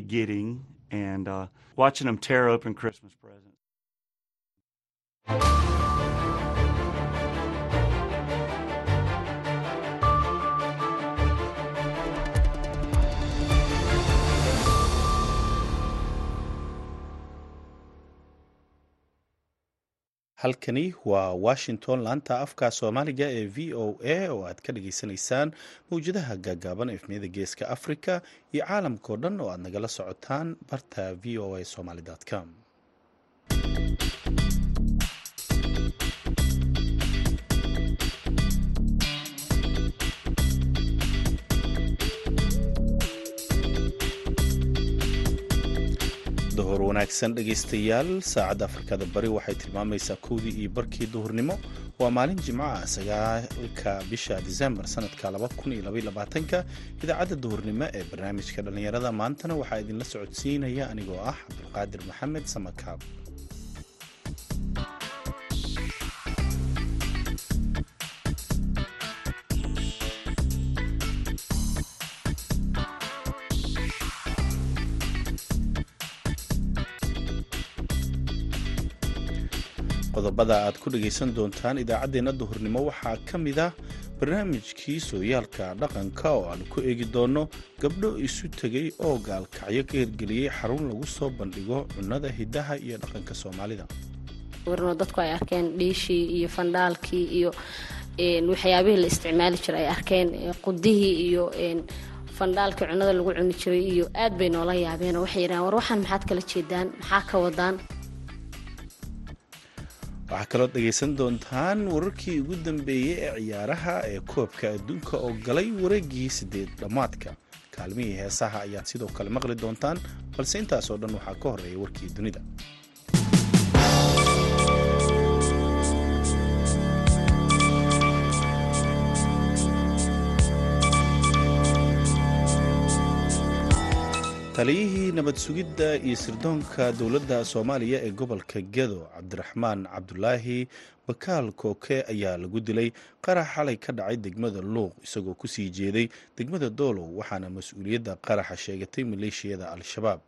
getting and uh, watching them tear open Christmas presents. Halkani waa washington laanta afka soomaaliga ee v o a oo aad ka dhageysanaysaan mawjadaha gaagaaban efmiyada geeska africa iyo caalamkao dhan oo aad nagala socotaan barta v o a somaly com duhur wanaagsan dhegaystayaal saacadda afrikada bari waxay tilmaamaysaa kowdii iyo barkii duhurnimo. Waa maalin jimco ah sagaalka bisha disembar sanadka labakuniyoabayabaatanka idaacadda duhurnimo ee barnaamijka dhallinyarada. Maantana waxaa idinla socodsiinaya anigoo ah cabdulqaadir maxamed samakaab qodobada aad ku dhagaysan doontaan idaacaddeenna duhurnimo waxaa ka mid ah barnaamijkii sooyaalka dhaqanka oo aan ku eegi doonno gabdho isu tegay oo gaalkacyo ka hirgeliyey xarun lagu soo bandhigo cunnada hiddaha iyo dhaqanka soomaalida. Warno dadku ay arkeen dhiishii iyo fandhaalkii iyo waxyaabihii la isticmaali jiray ay arkeen qudihii iyo fandhaalkii cunnada lagu cuni jiray iyo aad bay noola yaabeen. Oo waxay yidhahaan war waxaan maxaad kala jeedaan? Maxaa ka wadaan waxaa kaloo dhegaysan doontaan wararkii ugu dambeeyey ee ciyaaraha ee koobka adduunka oo galay wareegii sideed dhammaadka. Kaalmihii heesaha ayaad sidoo kale maqli doontaan balse intaasoo dhan waxaa ka horreeya warkii dunida taliyihii nabad sugidda iyo sirdoonka dowladda soomaaliya ee gobolka gedo cabdiraxmaan cabdulaahi bakaal kooke ayaa lagu dilay qarax xalay ka dhacay degmada luuq isagoo ku sii jeeday degmada doolow waxaana mas'uuliyadda qaraxa sheegatay maleeshiyada al-shabaab.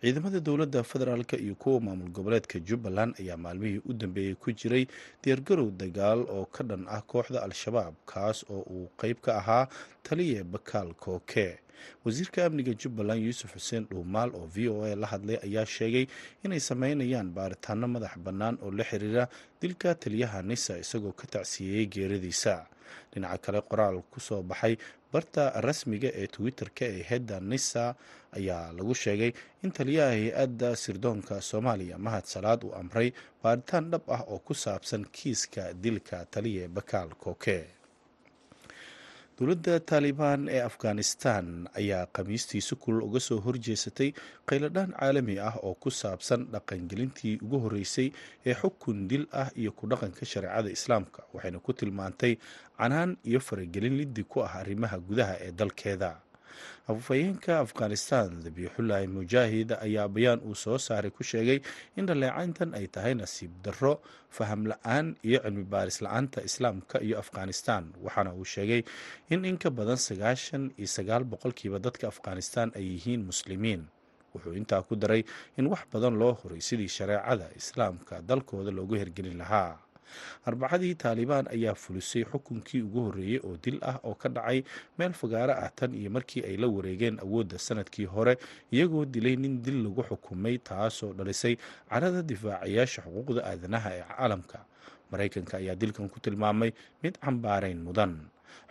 Ciidamada dowladda federaalk iyo kuwa maamul goboleedka jubbaland ayaa maalmihii u dambeeyey ku jiray diyaargarow dagaal oo ka dhan ah kooxda al-shabaab kaas oo uu qeyb ka ahaa taliya bakaal kooke wasiirka amniga jubbaland yuusuf xuseen dhuumaal oo v o a la hadlay ayaa sheegay inay sameynayaan baaritaano madax bannaan oo la xiriira dilka taliyaha nisa isagoo ka tacsiyeeyey geeradiisa. Dhinaca kale qoraal ku soo baxay barta rasmiga ee twitter-ka ee hedda nisa ayaa lagu sheegay in taliyaha hay'adda sirdoonka soomaaliya mahad salaad uu amray baaritaan dhab ah oo ku saabsan kiiska dilka taliya bakaal kooke dowladda taalibaan ee afghanistan ayaa khamiistii si kulul uga soo horjeesatay qayladhaan caalami ah oo ku saabsan dhaqangelintii ugu horreysay ee xukun dil ah iyo ku dhaqanka shareecada islaamka waxayna ku tilmaantay canaan iyo faragelin liddi ku ah arrimaha gudaha ee dalkeeda afhayeenka afghanistan dabiixullaahi mujaahid ayaa bayaan uu soo saaray ku sheegay in dhaleecayntan ay tahay nasiib darro faham la'aan iyo cilmi baaris la'aanta islaamka iyo afghanistan. Waxaana uu sheegay in in ka badan sagaashan iyo sagaal boqolkiiba dadka afghanistan ay yihiin muslimiin. Wuxuu intaa ku daray in wax badan loo horay sidii shareecada islaamka dalkooda loogu hergelin lahaa arbacadii taalibaan ayaa fulisay xukunkii ugu horreeyey oo dil ah oo ka dhacay meel fagaaro ah tan iyo markii ay la wareegeen awoodda sannadkii hore iyagoo dilay nin dil lagu xukumay taasoo dhalisay carada difaacayaasha xuquuqda aadanaha ee caalamka. Maraykanka ayaa dilkan ku tilmaamay mid cambaarayn mudan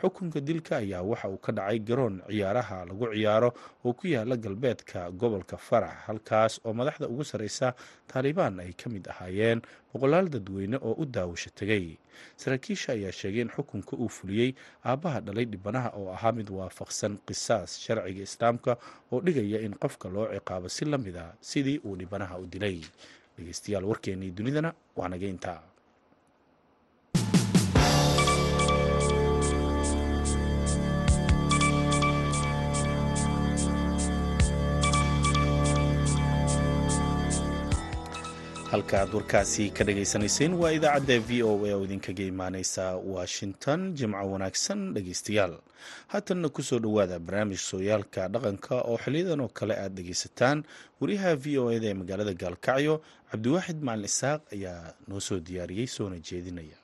xukunka dilka ayaa waxa uu ka dhacay garoon ciyaaraha lagu ciyaaro oo ku yaalla galbeedka gobolka farax halkaas oo madaxda ugu sarreysa taalibaan ay ka mid ahaayeen boqolaal dadweyne oo u daawasho tegay saraakiisha ayaa sheegay in xukunka uu fuliyey aabbaha dhalay dhibanaha oo ahaa mid waafaqsan qisaas sharciga islaamka oo dhigaya in qofka loo ciqaabo si la mid a sidii uu dhibanaha u dilay. Dhegeystayaal warkeennii dunidana waa naga intaa halka aad warkaasi ka dhagaysanayseen waa idaacadda v o a oo idinkaga imaaneysa washington jimco wanaagsan dhegeystayaal haatanna ku soo dhowaada barnaamij sooyaalka dhaqanka oo xiliyadan oo kale aad dhegeysataan wariyaha v o eda ee magaalada gaalkacyo cabdiwaaxid macalin isaaq ayaa noo soo diyaariyey soona jeedinaya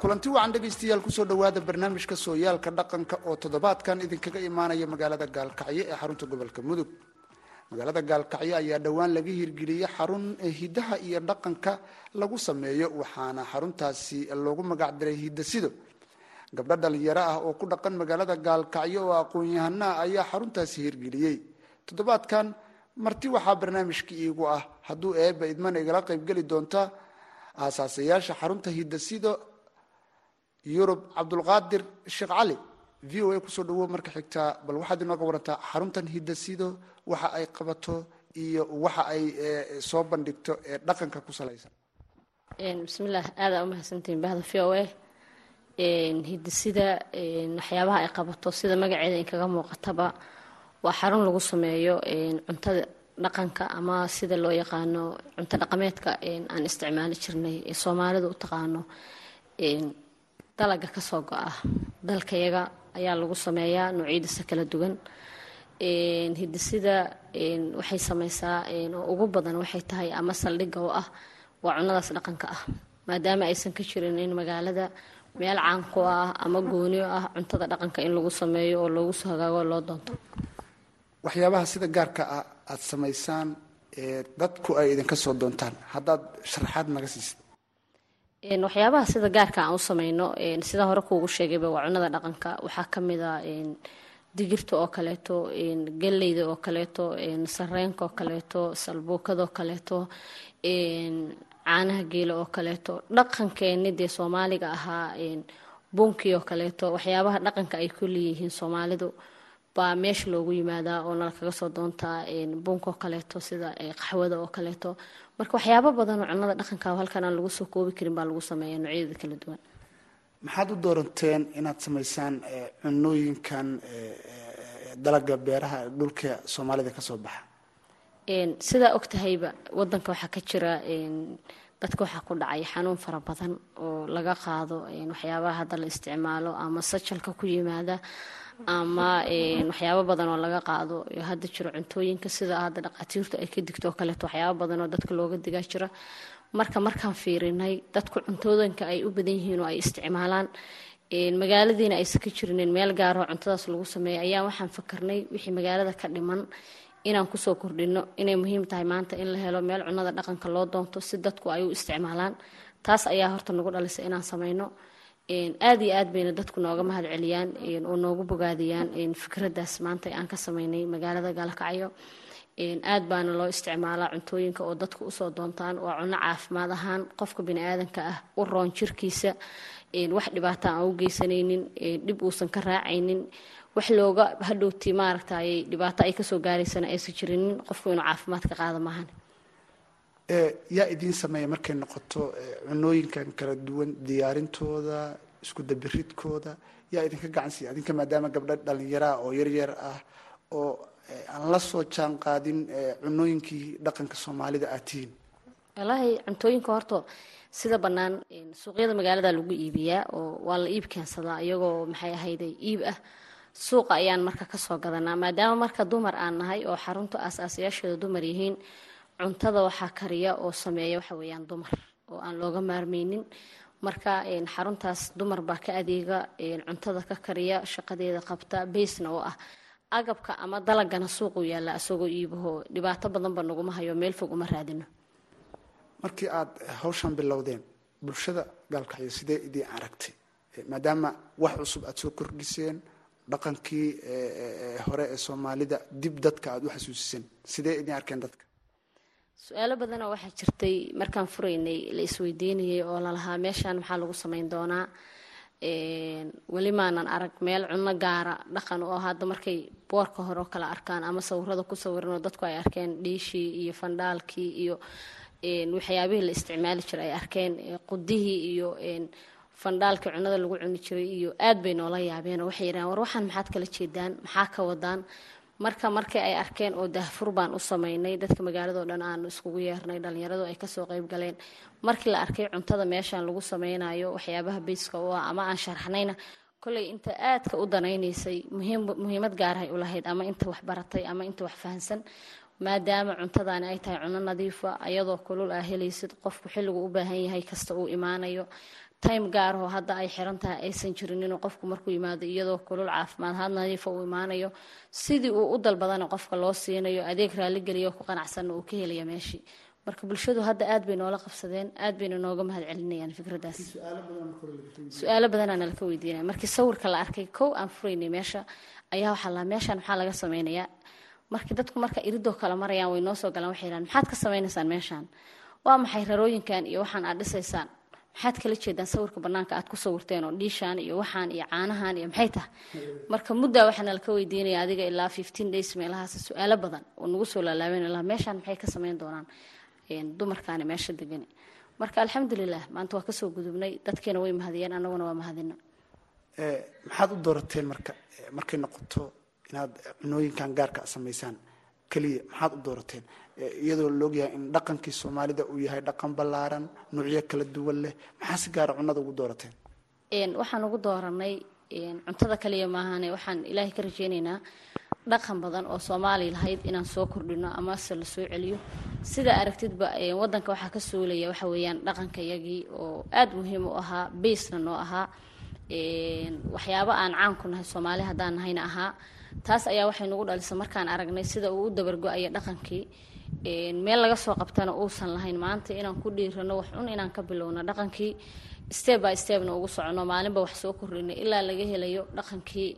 kulanti wacan dhegaystayaal ku soo dhowaada barnaamijka sooyaalka dhaqanka oo toddobaadkan idinkaga imaanaya magaalada gaalkacyo ee xarunta gobolka mudug. Magaalada gaalkacyo ayaa dhowaan laga hirgeliyey xarun hidaha iyo dhaqanka lagu sameeyo waxaana xaruntaasi loogu magacdiray hidasido gabdho dhalinyaro ah oo ku dhaqan magaalada gaalkacyo oo aqoon-yahanaa ayaa xaruntaasi hirgeliyey toddobaadkan marti waxaa barnaamijka iigu ah. Hadduu eeba idmana igala qaybgeli doonta aasaasayaasha xarunta hidasido yurub cabdulqaadir sheekh cali v o a ku soo dhawo marka xigtaa bal waxaad inooga warantaa xaruntan hidasido waxa ay qabato iyo waxa ay soo bandhigto ee dhaqanka ku salaysan. Bismillaah aadaa umahadsantihiin bahda v o a. Hidasida waxyaabaha ay qabato sida magaceeda inkaga muuqataba waa xarun lagu sameeyo cuntada dhaqanka ama sida loo yaqaano cunto dhaqameedka aan isticmaali jirnay ee soomaalida u taqaano dalaga ka soo go-a. Dalkayaga ayaa lagu sameeyaa noocyadiisa kala duwan. Hidasida waxay sameysaa ugu badan waxay tahay ama saldhigga oo ah waa cunadaas dhaqanka ah. Maadaama aysan ka jirin in magaalada meel caanku ah ama gooniyo ah cuntada dhaqanka in lagu sameeyo oo loogu soo hagaago loo doonto. Waxyaabaha sida gaarka ah aada samaysaan dadku ay idinka soo doontaan haddaad sharaxaad naga siisid waxyaabaha sida gaarka aan u sameyno sida hore kuugu sheegayba waa cunada dhaqanka. Waxaa ka mid a digirta oo kaleeto galleyda oo kaleeto sareenka oo kaleeto salbuukada oo kaleeto caanaha geela oo kaleeto. Dhaqankeeni dee soomaaliga ahaa bunkii oo kaleeto. Waxyaabaha dhaqanka ay ku leeyihiin soomaalidu baa meesha loogu yimaadaa oo nala kaga soo doontaa bunka oo kaleeto sida qaxwada oo kaleeto marka waxyaabo badan oo cunada dhaqanka halkan aan lagu soo koobi karin baa lagu sameeya noocyada kala duwan. Maxaad u dooranteen inaad samaysaan cunooyinkan dalaga beeraha dhulka soomaalida ka soo baxa? Sidaa ogtahayba wadanka waxaa ka jira dadka waxaa ku dhacay xanuun fara badan oo laga qaado waxyaabaha hadda la isticmaalo ama sajalka ku yimaada ama waxyaabo badan oo laga qaado. Hadda jiro cuntooyinka sida hadda dhaqaatiirtu ay ka digto oo kaleeto waxyaabo badan oo dadka looga digaa jira marka markaan fiirinay dadku cuntooyinka ay u badan yihiin oo ay isticmaalaan magaaladiina aysan ka jirinin meel gaaroo cuntadaas lagu sameeya ayaa waxaan fakarnay wixii magaalada ka dhiman inaan ku soo kordhino inay muhiim tahay maanta in la helo meel cunada dhaqanka loo doonto si dadku ay u isticmaalaan. Taas ayaa horta nagu dhalisay inaan sameyno aada iyo aad bayna dadku nooga mahad celiyaan oo noogu bogaadiyaan fikraddaas maanta aan ka sameynay magaalada gaalkacyo aad baana loo isticmaalaa cuntooyinka oo dadku u soo doontaan waa cunno caafimaad ahaan qofka biniaadanka ah u roon jirkiisa. Wax dhibaata aan u geysanaynin dhib uusan ka raacaynin wax looga hadhowti maaragtay dhibaato ay ka soo gaaraysana aysan jirinin qofku inuu caafimaad ka qaada maahan yaa idiin sameeya markay noqoto cunooyinkan kala duwan diyaarintooda isku dabiridkooda yaa idinka gacansiiya adinka maadaama gabdho dhalinyaraa oo yaryar ah oo aan la soo jaan qaadin cunooyinkii dhaqanka soomaalida aad tihiin. Wallaahi cuntooyinka horta sida bannaan suuqyada magaalada lagu iibiyaa oo waa la iib keensadaa iyagoo maxay ahayday iib ah suuqa ayaan marka ka soo gadanaa maadaama marka dumar aan nahay oo xarunta aasaasayaasheeda dumar yihiin cuntada waxaa kariya oo sameeya waxa weeyaan dumar oo aan looga maarmeynin. Marka xaruntaas dumar baa ka adeega cuntada ka kariya shaqadeeda qabta beysna oo ah agabka ama dalagana suuqu yaalla isagoo iibaho dhibaato badanba naguma hayo meel fog uma raadino. Markii aad hawshan bilowdeen bulshada gaalkacyo sidee idiin aragtay? Maadaama wax cusub aada soo kordhiseen dhaqankii hore ee soomaalida dib dadka aada u xasuusiseen sidee idiin arkeen dadka? Su'aalo badanoo waxaa jirtay markaan furaynay la isweydiinayay oo lalahaa meeshaan maxaa lagu sameyn doonaa weli maanan arag meel cunno gaara dhaqan oo hadda markay boorka hore oo kale arkaan ama sawirada ku sawiranoo dadku ay arkeen dhiishii iyo fandhaalkii iyo waxyaabihii la isticmaali jira ay arkeen qudihii iyo fandhaalkii cunada lagu cuni jiray iyo aad bay noola yaabeen. Oo waxay yidhahan war waxaan maxaad kala jeedaan? Maxaa ka wadaan? Marka markii ay arkeen oo daahfur baan u sameynay dadka magaalado dhan aanu iskugu yeernay dhalinyaradu ay ka soo qeyb galeen. Markii la arkay cuntada meeshaan lagu sameynayo waxyaabaha beyska u ah ama aan sharxnayna koley inta aadka u danaynaysay muhiimad gaarahay u lahayd ama inta wax baratay ama inta wax fahansan. Maadaama cuntadaani ay tahay cuno nadiifa ayadoo kulul aa helaysid qofku xilligu u baahan yahay kasta uu imaanayo time gaarahoo hadda ay xiran tahay aysan jirin inuu qofku markuu yimaado iyadoo kulul caafimaad had nadiifa uu imaanayo sidii uu u dalbadana qofka loo siinayo adeeg raaligeliyo ku qanacsanna uu ka helaya meeshii marka bulshadu hadda aad bay noola qabsadeen aad bayna nooga mahad celinayaan fikradaas. Su'aalo badanaa nalaka weydiinaya markii sawirka la arkay kow aan furaynay meesha ayaa waxaa laa meeshaan maxaa laga sameynayaa markii dadku marka iridoo kale marayaan way noo soo galaan waxay yidhahan maxaad ka sameynaysaan meeshaan? Waa maxay rarooyinkan iyo waxaan aad dhisaysaan maxaad kala jeedaan sawirka banaanka aad ku sawirteen oo dhiishaan iyo waxaan iyo caanahan iyo maxay tahay? Marka muddaa waxaa nalaka weydiinaya adiga ilaa fifteen days meelahaas su'aalo badan oo nagu soo laalaaben ilaa meeshaan maxay ka sameyn doonaan dumarkaani meesha degani marka alxamdulilah maanta waa ka soo gudubnay dadkeena way mahadiyeen annaguna waa mahadina maxaad u doorateen marka markay noqoto inaad cunooyinkan gaarka a samaysaan keliya maxaad u doorateen? Iyadoo laogyahay in dhaqankii soomaalida uu yahay dhaqan ballaaran nuucyo kala duwan leh maxaa si gaara cunada ugu doorateen? Waxaan ugu dooranay cuntada kaliya maahane waxaan ilaahay ka rajeynaynaa dhaqan badan oo soomaali lahayd inaan soo kordhino amase la soo celiyo. Sida aragtidba wadanka waxaa ka suulaya waxa weeyaan dhaqanka yagii oo aada muhiim u ahaa baysna noo ahaa. Waxyaabo aan caan ku nahay soomaali haddaan nahayna ahaa taas ayaa waxay nagu dhalisa markaan aragnay sida uu u dabargo-aya dhaqankii meel laga soo qabtana uusan lahayn. Maanta inaan ku dhiirano wax un inaan ka bilowno. Dhaqankii step by stepna ugu socono. Maalinba wax soo kordhino ilaa laga helayo dhaqankii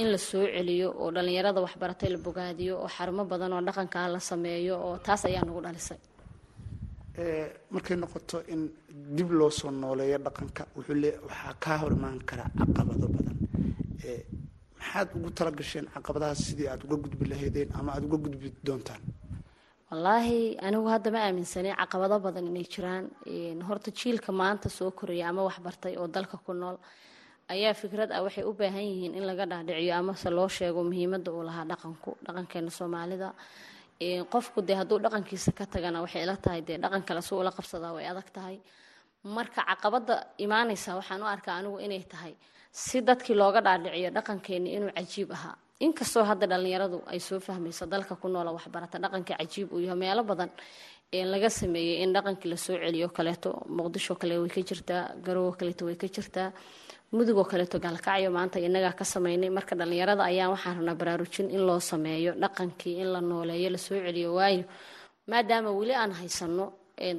in la soo celiyo oo dhallinyarada waxbaratay la bogaadiyo oo xarumo badan oo dhaqankaa la sameeyo oo taas ayaa nagu dhalisay. Markay noqoto in dib loo soo nooleeyo dhaqanka wuxuu le waxaa kaa hor imaan kara caqabado badan maxaad ugu talagasheen caqabadahaas sidii aada uga gudbi lahaydeen ama aada uga gudbi doontaan? Wallaahi anigu hadda ma aaminsanay caqabado badan inay jiraan. Horta jiilka maanta soo koraya ama waxbartay oo dalka ku nool ayaa fikrad ah waxay u baahan yihiin in laga dhaadhiciyo amase loo sheego muhiimada uu lahaa dhaqanku dhaqankeena soomaalida. Qofku dee hadduu dhaqankiisa ka tagana waxay ila tahay dee dhaqan kale suu ula qabsadaa way adag tahay marka caqabada imaanaysa waxaan u arkaa anigu inay tahay si dadkii looga dhaadhiciyo dhaqankeeni inuu cajiib ahaa. Inkastoo hadda dhallinyaradu ay soo fahmayso dalka ku noola waxbarata dhaqanka cajiib uu yahay meelo badan laga sameeyey in dhaqankii la soo celiyo kaleeto muqdisho kale way ka jirtaa garowo kaleeto way ka jirtaa mudugoo kaleeto gaalkacyo maanta inagaa ka sameynay marka dhallinyarada ayaan waxaan rabnaa baraarujin in loo sameeyo dhaqankii in la nooleeyo la soo celiyo waayo maadaama weli aan haysano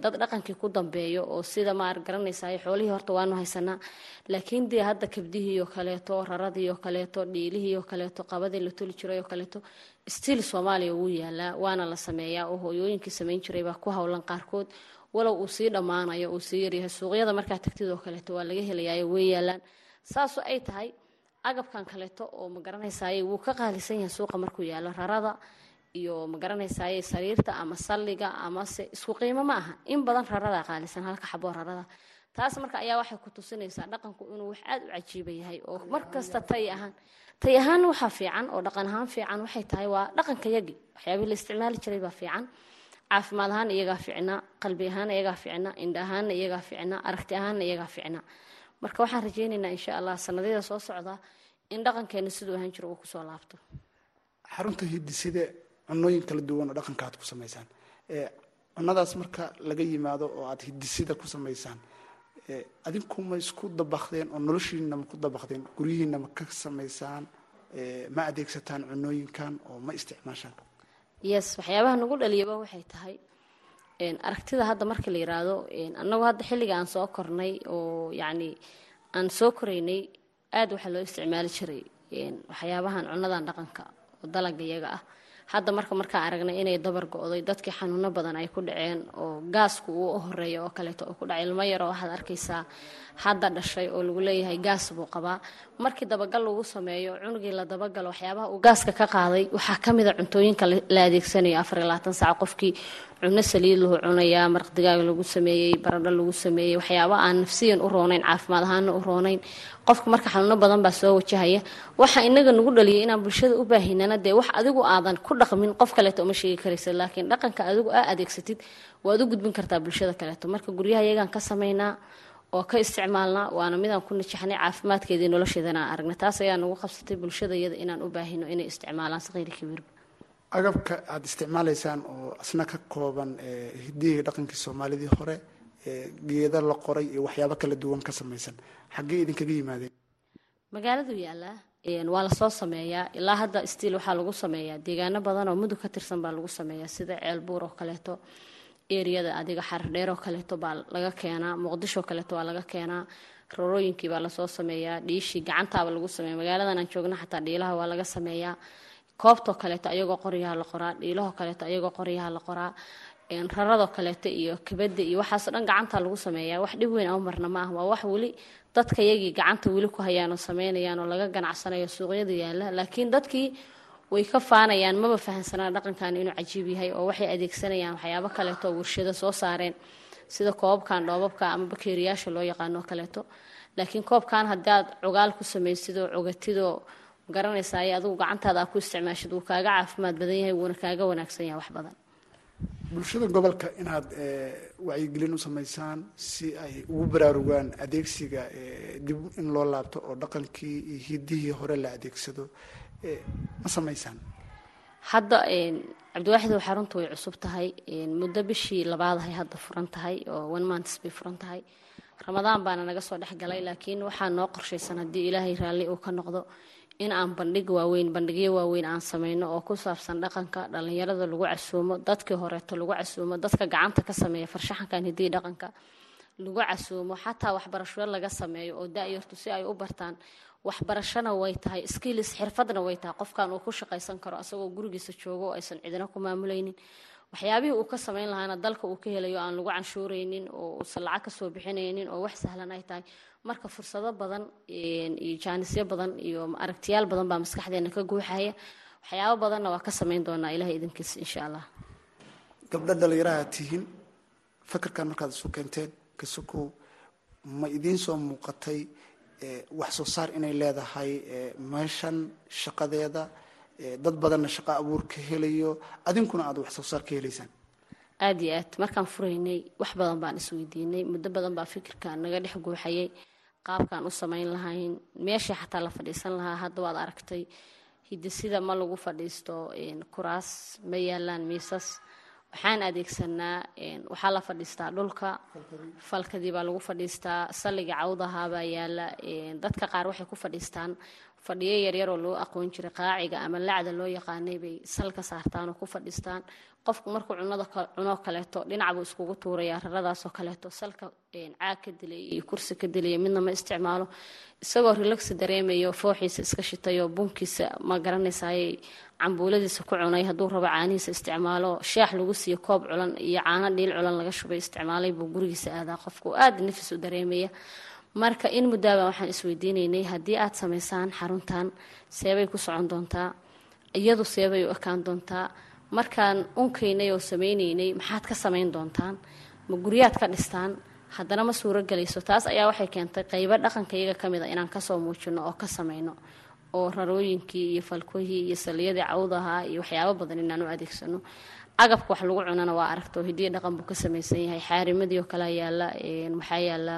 dad dhaqankii ku dambeeyo oo sida maar garanaysaay xoolihii horta waanu haysanaa. Laakiin dee hadda kabdihiioo kaleeto raradiioo kaleeto dhiilihiioo kaleeto qabadii la toli jirayoo kaleeto stiil soomaaliya wuu yaalaa waana la sameeyaa. Oo hooyooyinkii samayn jiray baa ku howlan qaarkood. Walow uu sii dhammaanayo uu sii yaryahay suuqyada markaa tagtid oo kaleeto waa laga helayaayo way yaalaan saasu ay tahay agabkan kaleeto oo ma garanaysaay wuu ka qaalisan yahay suuqa markuu yaalo rarada iyo ma garanaysaay sariirta ama salliga amase isku qiimo ma aha in badan rarada qaalisan halka xaboo rarada. Taas marka ayaa waxay ku tusinaysaa dhaqanku inuu wax aada u cajiiba yahay oo markasta tay ahaan. Tay ahaan waxaa fiican oo dhaqan ahaan fiican waxay tahay waa dhaqanka yagi waxyaabihii la isticmaali jiray baa fiican. Caafimaad ahaan iyagaa ficnaa qalbi ahaan iyagaa ficnaa indha ahaanna iyagaa ficnaa aragti ahaanna iyagaa ficnaa marka waxaan rajeynaynaa insha allah sanadyada soo socda in dhaqankeena siduu ahaan jiro uu ku soo laabto. Xarunta hidisida cunooyin kala duwan oo dhaqanka aad ku samaysaan. Cunadaas marka laga yimaado oo aad hidisida ku samaysaan adinku ma isku dabakdeen oo noloshiina ma ku dabakdeen guryihiina ma ka samaysaan ma adeegsataan cunooyinkan oo ma isticmaashaan. Yes waxyaabaha nagu dhaliyaba waxay tahay. Aragtida hadda marka la yiraahdo annagu hadda xilliga aan soo kornay oo yacni aan soo koraynay aada waxaa loo isticmaali jiray waxyaabahan cunadan dhaqanka oo dalaga iyaga ah hadda marka markaa aragnay inay dabar go-day dadkii xanuuno badan ay ku dhaceen oo gaasku uu horreeya oo kaleeto oo ku dhacay ilmo yaroo waxaad arkaysaa hadda dhashay oo lagu leeyahay gaas buu qabaa markii dabagal lagu sameeyo cunugii la dabagalo waxyaabaha uu gaaska ka qaaday waxaa ka mid a cuntooyinka la adeegsanayo afar iyo labaatan saac. Qofkii cuno saliid lahu cunayaa maraq digaag lagu sameeyey baradho lagu sameeyey waxyaaba aan nafsiyan u roonayn caafimaad ahaana u roonayn. Qofka marka xanuuno badan baa soo wajahaya. Waxa inaga nagu dhaliyay inaan bulshada u baahinana dee wax adigu aadan ku dhaqmin qof kaleeto uma sheegi karaysa laakiin dhaqanka adigu aa adeegsatid waad u gudbin kartaa bulshada kaleeto. Marka guryaha iyagaan ka samaynaa oo ka isticmaalnaa waana midaan ku najaxnay caafimaadkeedii nolosheedana aan aragna taas ayaa nagu qabsatay bulshada iyada inaan u baahino inay isticmaalaan saqiiri kabiirba agabka aada isticmaalaysaan oo asna ka kooban hidihii dhaqankii soomaalidii hore geeda la qoray iyo waxyaabo kala duwan ka samaysan. Xaggee idinkaga yimaadeen? Magaaladu yaalaa waa la soo sameeyaa. Ilaa hadda stiil waxaa lagu sameeyaa. Deegaano badan oo mudug ka tirsan baa lagu sameeyaa sida ceelbuur oo kaleeto eriyada adiga xaradheer oo kaleeto baa laga keenaa muqdisho kaleeto waa laga keenaa rorooyinkii baa la soo sameeyaa dhiishii gacantaaba lagu sameeya magaaladan aan joogna xataa dhiilaha waa laga sameeyaa. Koobtoo kaleeto ayagoo qoryaha la qoraa dhiilahoo kaleeto ayagoo qoryaha la qoraa raradoo kaleeto iyo kabada iyo waxaasoo dhan gacanta lagu sameeyaa. Wax dhib weyn ama marna ma ah waa wax weli dadka yagii gacanta weli ku hayaan oo sameynayaan oo laga ganacsanayo suuqyada yaalla laakiin dadkii way ka faanayaan maba fahansanaa dhaqankan inuu cajiib yahay oo waxay adeegsanayaan waxyaabo kaleeto warshado soo saareen sida koobabkan dhoobabka ama bakeeriyaasha loo yaqaano kaleeto. Laakiin koobkan haddaad cugaal ku samaysid oo cogatidoo garanaysaay adigu gacantaada aa ku isticmaashid wuu kaaga caafimaad badan yahay wuuna kaaga wanaagsan yahay wax badan. Bulshada gobolka inaad wacyigelin u samaysaan si ay ugu baraarugaan adeegsiga dib in loo laabto oo dhaqankii iyo hidihii hore la adeegsado ma samaysaan? Hadda cabdiwaaxid oo xaruntu way cusub tahay. Muddo bishii labaadahay hadda furan tahay oo one months bay furan tahay. Ramadaan baana naga soo dhex galay laakiin waxaa noo qorshaysan haddii ilaahay raalli uu ka noqdo in aan bandhig waaweyn bandhigyo waaweyn aan sameyno oo ku saabsan dhaqanka dhalinyarada lagu casuumo dadkii horeeto lagu casuumo dadka gacanta ka sameeya farshaxankan hidii dhaqanka lagu casuumo xataa waxbarasho laga sameeyo oo da-yartu si ay u bartaan waxbarashona way tahay skills xirfadna way tahay. Qofkan uu ku shaqaysan karo asagoo gurigiisa joogo oo aysan cidina ku maamulaynin waxyaabihii uu ka samayn lahaana dalka uu ka helayo aan lagu canshuuraynin oo uusan lacag ka soo bixinaynin oo wax sahlan ay tahay. Marka fursado badan iyo jaanisyo badan iyo aragtiyaal badan baa maskaxdeena ka guuxaya. Waxyaabo badanna waa ka samayn doonaa ilaha idinkiis insha allah gabdho dhalinyaraha tihiin fakarkan markaad isu keenteen kasukow ma idiin soo muuqatay wax soo saar inay leedahay meeshan shaqadeeda dad badanna shaqo abuur ka helayo. Adinkuna aad wax soo saar ka helaysaan aada iyo aad. Markaan furaynay wax badan baan isweydiinay muddo badan baa fikirka naga dhex guuxayay. Qaabkaan u samayn lahayn. Meeshii xataa la fadhiisan lahaa hadda waad aragtay. Hidisida ma lagu fadhiisto kuraas ma yaalaan miisas waxaan adeegsanaa waxaa la fadhiistaa dhulka. Falkadii baa lagu fadhiistaa salliga cawdaha baa yaalla dadka qaar waxay ku fadhiistaan fadhiyo yaryar oo loo aqoon jiray qaaciga ama lacda loo yaqaanay bay salka saartaan oo ku fadhiistaan qofku markuu cunada cunoo kaleeto dhinac buu iskugu tuurayaa raradaasoo kaleeto. Salka caag ka dilaya iyo kursi ka dilaya midna ma isticmaalo. Isagoo relaxi dareemayo fooxiisa iska shitayo bunkiisa ma garanaysayay cambuuladiisa ku cunay hadduu rabo caanihiisa isticmaalo. Sheex lagu siiyo koob culan iyo caano dhiil culan laga shubay isticmaalay buu gurigiisa aadaa. Qofku aada nafis u dareemaya marka in muddaaba waxaan isweydiinaynay haddii aad samaysaan xaruntan seebay ku socon doontaa iyadu seebay u ekaan doontaa. Markaan unkaynay oo sameynaynay maxaad ka samayn doontaan? Ma guryaad ka dhistaan? Haddana ma suuro gelayso taas ayaa waxay keentay qaybo dhaqankayaga ka mid a inaan ka soo muujino oo ka samayno oo rarooyinkii iyo falkohii iyo saliyadii cawdahaa iyo waxyaabo badan inaan u adeegsano. Agabka wax lagu cunana waa aragto hidiya dhaqan buu ka samaysan yahay xaarimadii oo kale yaalla waxaa yaalla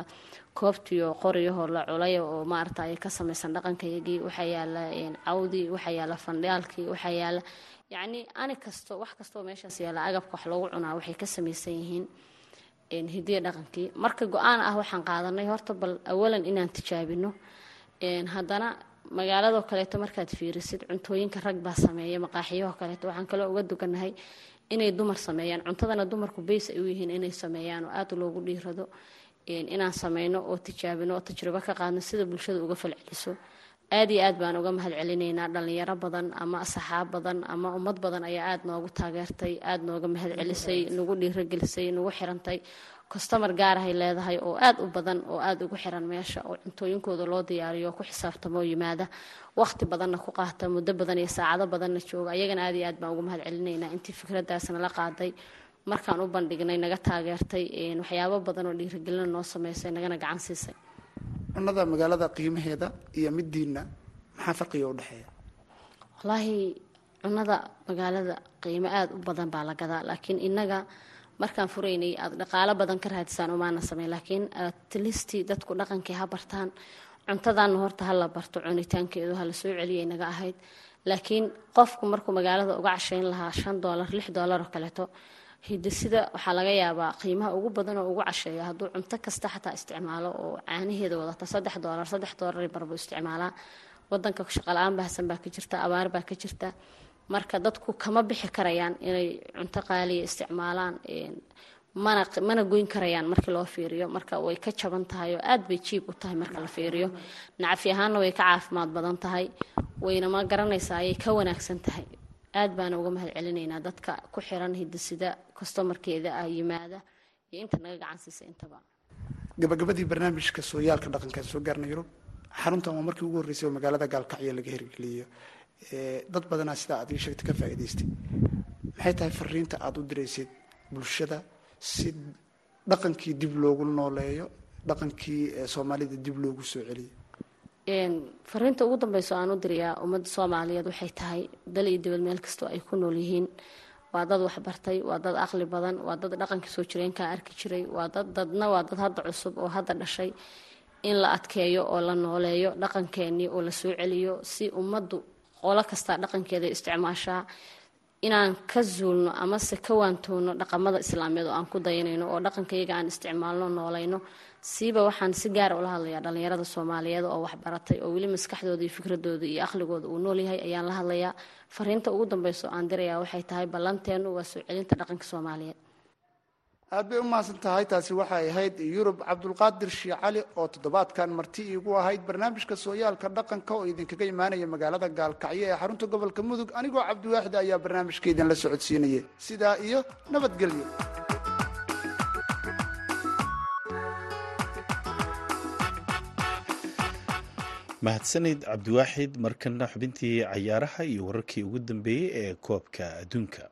koobtiyo qoriyahoo la culay oo maarata ay ka samaysan dhaqankayagii waxaa yaalla cawdii waxaa yaalla fandhaalkii waxaa yaalla yacni ani kasto wax kastoo meeshaas yaalla agabka wax loogu cunaa waxay ka samaysan yihiin hidiya dhaqankii. Marka go'aan ah waxaan qaadanay horta bal awalan inaan tijaabino. Haddana magaaladoo kaleeto markaad fiirisid cuntooyinka rag baa sameeya maqaaxiyahoo kaleeto waxaan kaloo uga duganahay inay dumar sameeyaan. Cuntadana dumarku bays ay u yihiin inay sameeyaan oo aada loogu dhiirado inaan sameyno oo tijaabino oo tajribo ka qaadno sida bulshada uga falceliso aad iyo aad baan uga mahad celinaynaa dhalinyaro badan ama asxaab badan ama ummad badan ayaa aada noogu taageertay aada nooga mahad celisay nagu dhiirogelisay nagu xirantay customar gaarahay leedahay oo aada u badan oo aada ugu xiran meesha oo cuntooyinkooda loo diyaariyo ku xisaabtamo oo yimaada waqti badanna ku qaata muddo badan iyo saacado badanna jooga ayagana aad iyo aad baan ugu mahad intii fikradaasna la qaaday markaan u bandhignay naga taageertay waxyaabo badan oo dhiirigelina noo sameysay nagana gacan siisay. Cunnada magaalada qiimaheeda iyo midiina maxaa farqiga u dhexeeya? Wallaahi cunnada magaalada qiimo aada u badan baa la gadaa laakiin innaga markaan furaynay aada dhaqaalo badan ka raadisaan umaana sameyn laakiin atlisti dadku dhaqankii ha bartaan cuntadaana horta ha la barto cunitaankeedu ha la soo celiyay naga ahayd. Laakiin qofku markuu magaalada uga cashayn lahaa shan doolar lix doolar oo kaleeto hidasida waxaa laga yaabaa qiimaha ugu badan oo ugu casheeya hadduu cunto kasta xataa isticmaalo oo caanaheeda wadata saddex doolar saddex doolar barbuu isticmaalaa. Wadanka shaqala-aan baahsan baa ka jirta abaar baa ka jirta. Marka dadku kama bixi karayaan inay cunto qaaliya isticmaalaan mana mana goyn karayaan markii loo fiiriyo. Marka way ka jaban tahay oo aad bay jiib u tahay marka la fiiriyo. Nacfi ahaanna way ka caafimaad badan tahay wayna ma garanaysaa ayay ka wanaagsan tahay aad baana uga mahad celinaynaa dadka ku xiran hidasida kostomarkeeda ah yimaada iyo inta naga gacan siisa intaba. Gabagabadii barnaamijka sooyaalka dhaqankaan soo gaarna yurub xaruntan waa markii ugu horreysay oo magaalada gaalkacyo laga hirgeliyo dad badanaa sidaa aad ii sheegtay ka faa'iidaystay. Maxay tahay fariinta aada u diraysid bulshada si dhaqankii dib loogu nooleeyo dhaqankii soomaalida dib loogu soo celiyo fariinta ugu dambeyso aan u dirayaa ummadda soomaaliyeed waxay tahay dal iyo dibad meel kastoo ay ku nool yihiin. Waa dad waxbartay waa dad aqli badan waa dad dhaqanka soo jireenkaa arki jiray waa dad dadna waa dad hadda cusub oo hadda dhashay in la adkeeyo oo la nooleeyo dhaqankeenii oo la soo celiyo si ummaddu qolo kastaa dhaqankeeda isticmaashaa inaan ka zuulno amase ka waantoono dhaqamada islaamiyeed oo aan ku dayanayno oo dhaqankayaga aan isticmaalno noolayno siiba waxaan si gaara ula hadlayaa dhallinyarada soomaaliyeed oo waxbaratay oo weli maskaxdooda iyo fikradooda iyo aqligooda uu noolyahay ayaan la hadlayaa. Fariinta ugu dambeyso aan dirayaa waxay tahay ballanteenu waa soo celinta dhaqanka soomaaliyeed aad bay u mahadsan tahay taasi waxay ahayd yurub cabdulqaadir shii cali oo toddobaadkan marti iigu ahayd barnaamijka sooyaalka dhaqanka oo idinkaga imaanaya magaalada gaalkacyo ee xarunta gobolka mudug. Anigoo cabdiwaaxid ayaa barnaamijka idinla socodsiinayay. Sidaa iyo nabadgelyo. Mahadsanid cabdiwaaxid markana xubintii cayaaraha iyo wararkii ugu dambeeyey ee koobka adduunka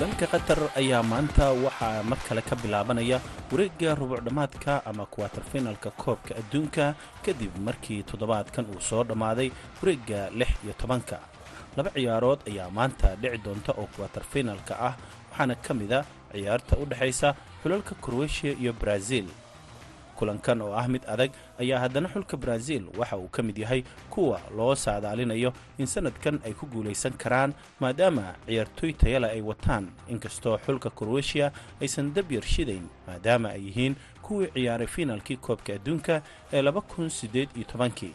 dalka qatar ayaa maanta waxaa mar kale ka bilaabanaya wareegga rubucdhammaadka ama kuwaterfinalka koobka adduunka kadib markii toddobaadkan uu soo dhammaaday wareegga lix iyo tobanka. Laba ciyaarood ayaa maanta dhici doonta oo kuwaterfinalka ah waxaana ka mid a ciyaarta u dhexaysa xulalka kroweshiya iyo brazil kulankan oo ah mid adag ayaa haddana xulka brazil waxa uu ka mid yahay kuwa loo saadaalinayo in sanadkan ay ku guulaysan karaan maadaama ciyaartooy tayale ay wataan. Inkastoo xulka kroweshiya aysan dabyar shidayn maadaama ay yihiin kuwii ciyaaray fiinaalkii koobka adduunka ee laba kun siddeed iyo tobankii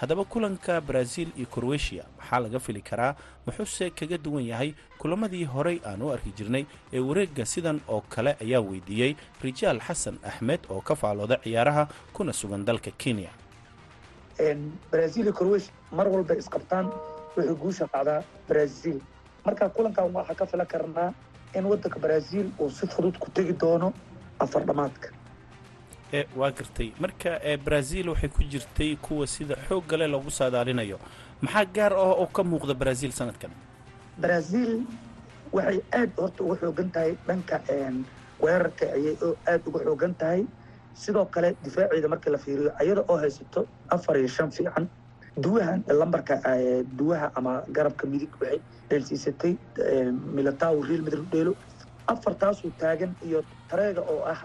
haddaba kulanka brazil iyo kroweshiya maxaa laga fili karaa muxuuse kaga duwan yahay kulamadii horey aan u arki jirnay ee wareegga sidan oo kale ayaa weydiiyey rijaal xasan axmed oo ka faalooda ciyaaraha kuna sugan dalka kenya. Mar walba isqabtaan wuxuu guusha qacdaa brazil. Marka kulankan waxaa ka filan karnaa in waddanka brazil uu si fudud ku tegi doono afar dhammaadka waa gartay. Marka brazil waxay ku jirtay kuwa sida xoog gale loogu saadaalinayo. Maxaa gaar ah oo ka muuqda brazil sanadkan? Brazil waxay aad horta uga xoogan tahay dhanka weerarka ayay aad uga xoogan tahay. Sidoo kale difaaceeda marka la fiiriyo ayada oo haysato afar iyo shan fiican. Duwahan lambarka duwaha ama garabka midig waxay dheelsiisatay militao real madrid dheelo afartaasuu taagan iyo tareega oo ah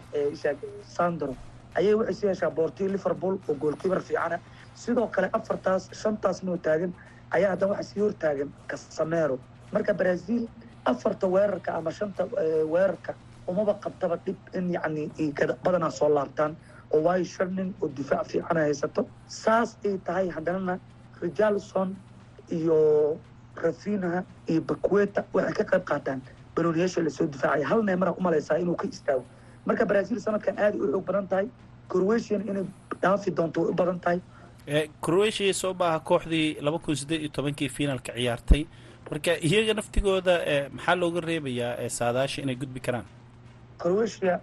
sandro ayay waxay sii heshaa boortii liverpool oo goolkiibar fiicana. Sidoo kale afartaas shantaas noo taagan. Ayaa haddana waxaa sii hortaagan casamero marka brazil afarta weerarka ama shanta weerarka umaba qabtaba dhib in yacni badanaa soo laabtaan oo waayo shan nin oo difaac fiicana haysato. Saas ay tahay haddanana rijalson iyo rafinaha iyo bakweta waxay ka qayb qaataan. Banooniyaasha la soo difaacaya hal neemara umalaysaa inuu ka istaago marka brazil sanadkan aad u xoog badan tahay crowetian inay dhaafi doonto way u badan tahay. Croatia soo maaha kooxdii laba kun sideed iyo tobankii finaalka ciyaartay. Marka iyaga naftigooda maxaa looga reebayaa saadaasha inay gudbi karaan? Croatia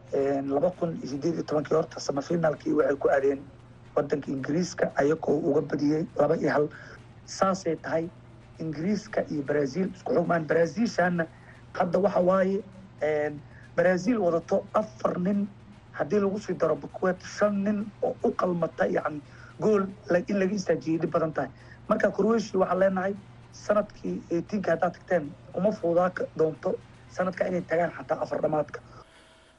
laba kun iyo sideed iyo tobankii horta samafinaalkii waxay ku aadeen wadanka ingiriiska ayagoo uga badiyey laba iyo hal. Saasay tahay ingiriiska iyo brazil. Isku xugmaan brazilshana hadda waxa waaye brazil wadato afar nin. Haddii lagu sii daro bukwet shan nin oo u qalmata yani gool in laga istaajiyay dhib badan tahay. Marka croatia waxaan leenahay sannadkii eightiinka haddaad tagteen uma fuudaa doonto sanadka inay tagaan xataa afar dhamaadka.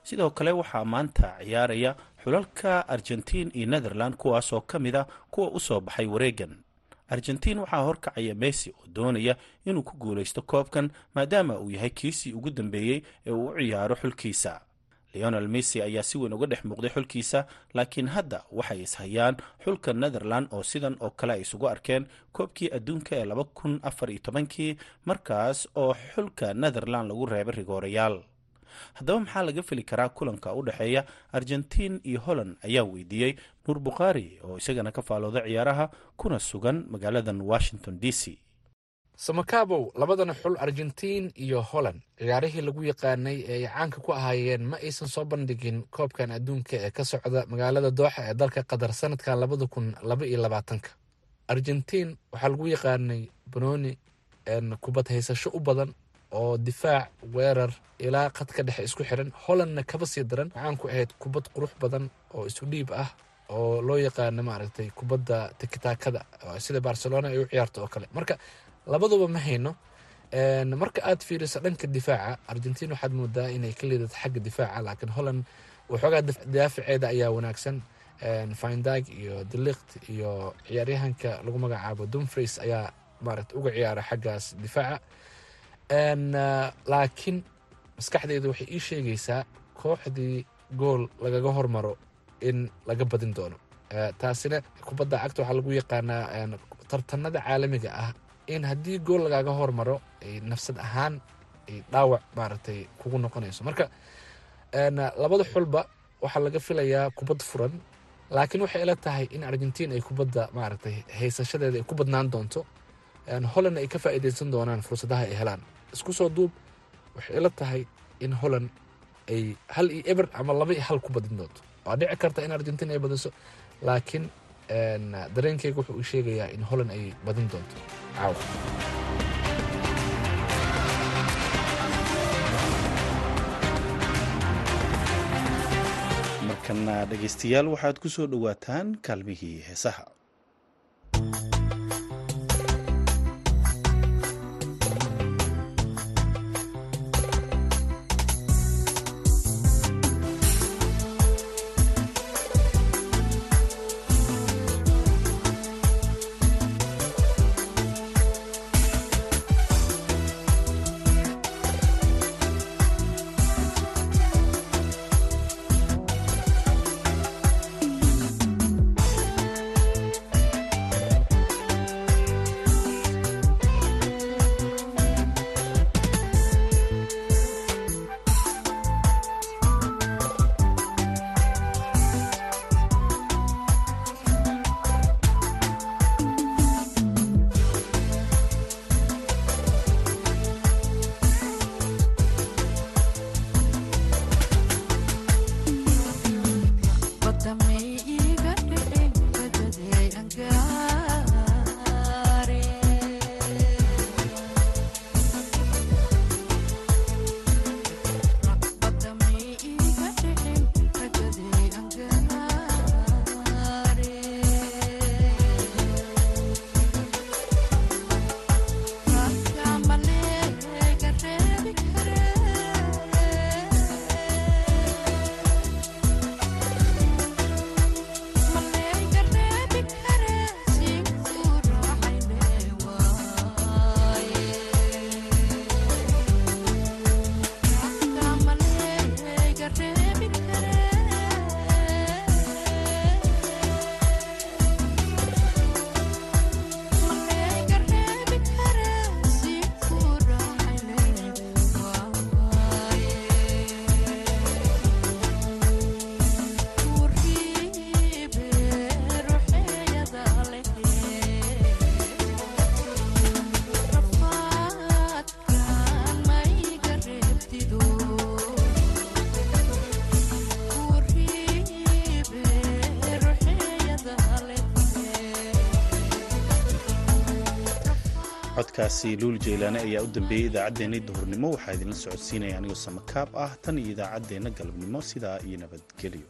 Sidoo kale waxaa maanta ciyaaraya xulalka argentiin iyo netherland kuwaasoo ka mid a kuwa u soo baxay wareegan argentiin waxaa horkacaya messi oo doonaya inuu ku guulaysto koobkan maadaama uu yahay kiisii ugu dambeeyey ee uu u ciyaaro xulkiisa. Leonel messi ayaa si weyn uga dhex muuqday xulkiisa laakiin hadda waxay ishayaan xulka netherland oo sidan oo kale ay isugu arkeen koobkii adduunka ee laba kun afar iyo tobankii markaas oo xulka netherland lagu reebay rigoorayaal haddaba maxaa laga feli karaa kulanka u dhexeeya argentiin iyo holland? Ayaa weydiiyey nuur bukhaari oo isagana ka faalooda ciyaaraha kuna sugan magaaladan washington d c. Samakabow labadana xul argentiin iyo holland. Ciyaarihii lagu yaqaanay ee ay caanka ku ahaayeen ma aysan soo bandhigin koobkan adduunka ee ka socda magaalada dooxa ee dalka qatar sanadkan labada kun laba iyo labaatanka. Argentiin waxaa lagu yaqaanay banooni kubad haysasho u badan oo difaac weerar ilaa khadka dhexe isku xiran. Hollandna kaba sii daran. Waxaan ku ahayd kubad qurux badan oo isu dhiib ah oo loo yaqaano maaragtay kubadda tikitaakada. Sida barcelona ay u ciyaarto oo kale. Marka labaduba ma hayno. Marka aad fiiriso dhanka difaaca argentiin waxaad moodaa inay ka liidato xagga difaaca laakiin holland waxoogaa daafaceeda ayaa wanaagsan. Findag iyo delikt iyo ciyaaryahanka lagu magacaabo dumfries ayaa maaragta uga ciyaara xaggaas difaaca laakiin maskaxdeyda waxay ii sheegaysaa kooxdii gool lagaga hormaro in laga badin doono. Taasina kubadda cagta waxaa lagu yaqaanaa tartanada caalamiga ah in haddii gool lagaaga hormaro nafsad ahaan dhaawac maaragtay kugu noqonayso. Marka labada xulba waxaa laga filayaa kubad furan laakiin waxay ila tahay in argentiin ay kubadda maaragtay haysashadeeda ay ku badnaan doonto. Holland ay ka faa'iidaysan doonaan fursadaha ay helaan isku soo duub waxay ila tahay in holland ay hal iyo eber ama laba iyo hal ku badin doonto waa dhici karta in argentiin ay badiso laakiin dareenkeyga wuxuu ii sheegayaa in holland ay badin doonto. Caawa. Markana dhegaystayaal waxaad ku soo dhowaataan kaalmihii heesaha codkaasi luul jeylaane ayaa u dambeeyey idaacaddeenna duhurnimo waxaa idinla socodsiinaya anigoo samakaab ah tan iyo idaacaddeenna galabnimo sidaa iyo nabadgelyo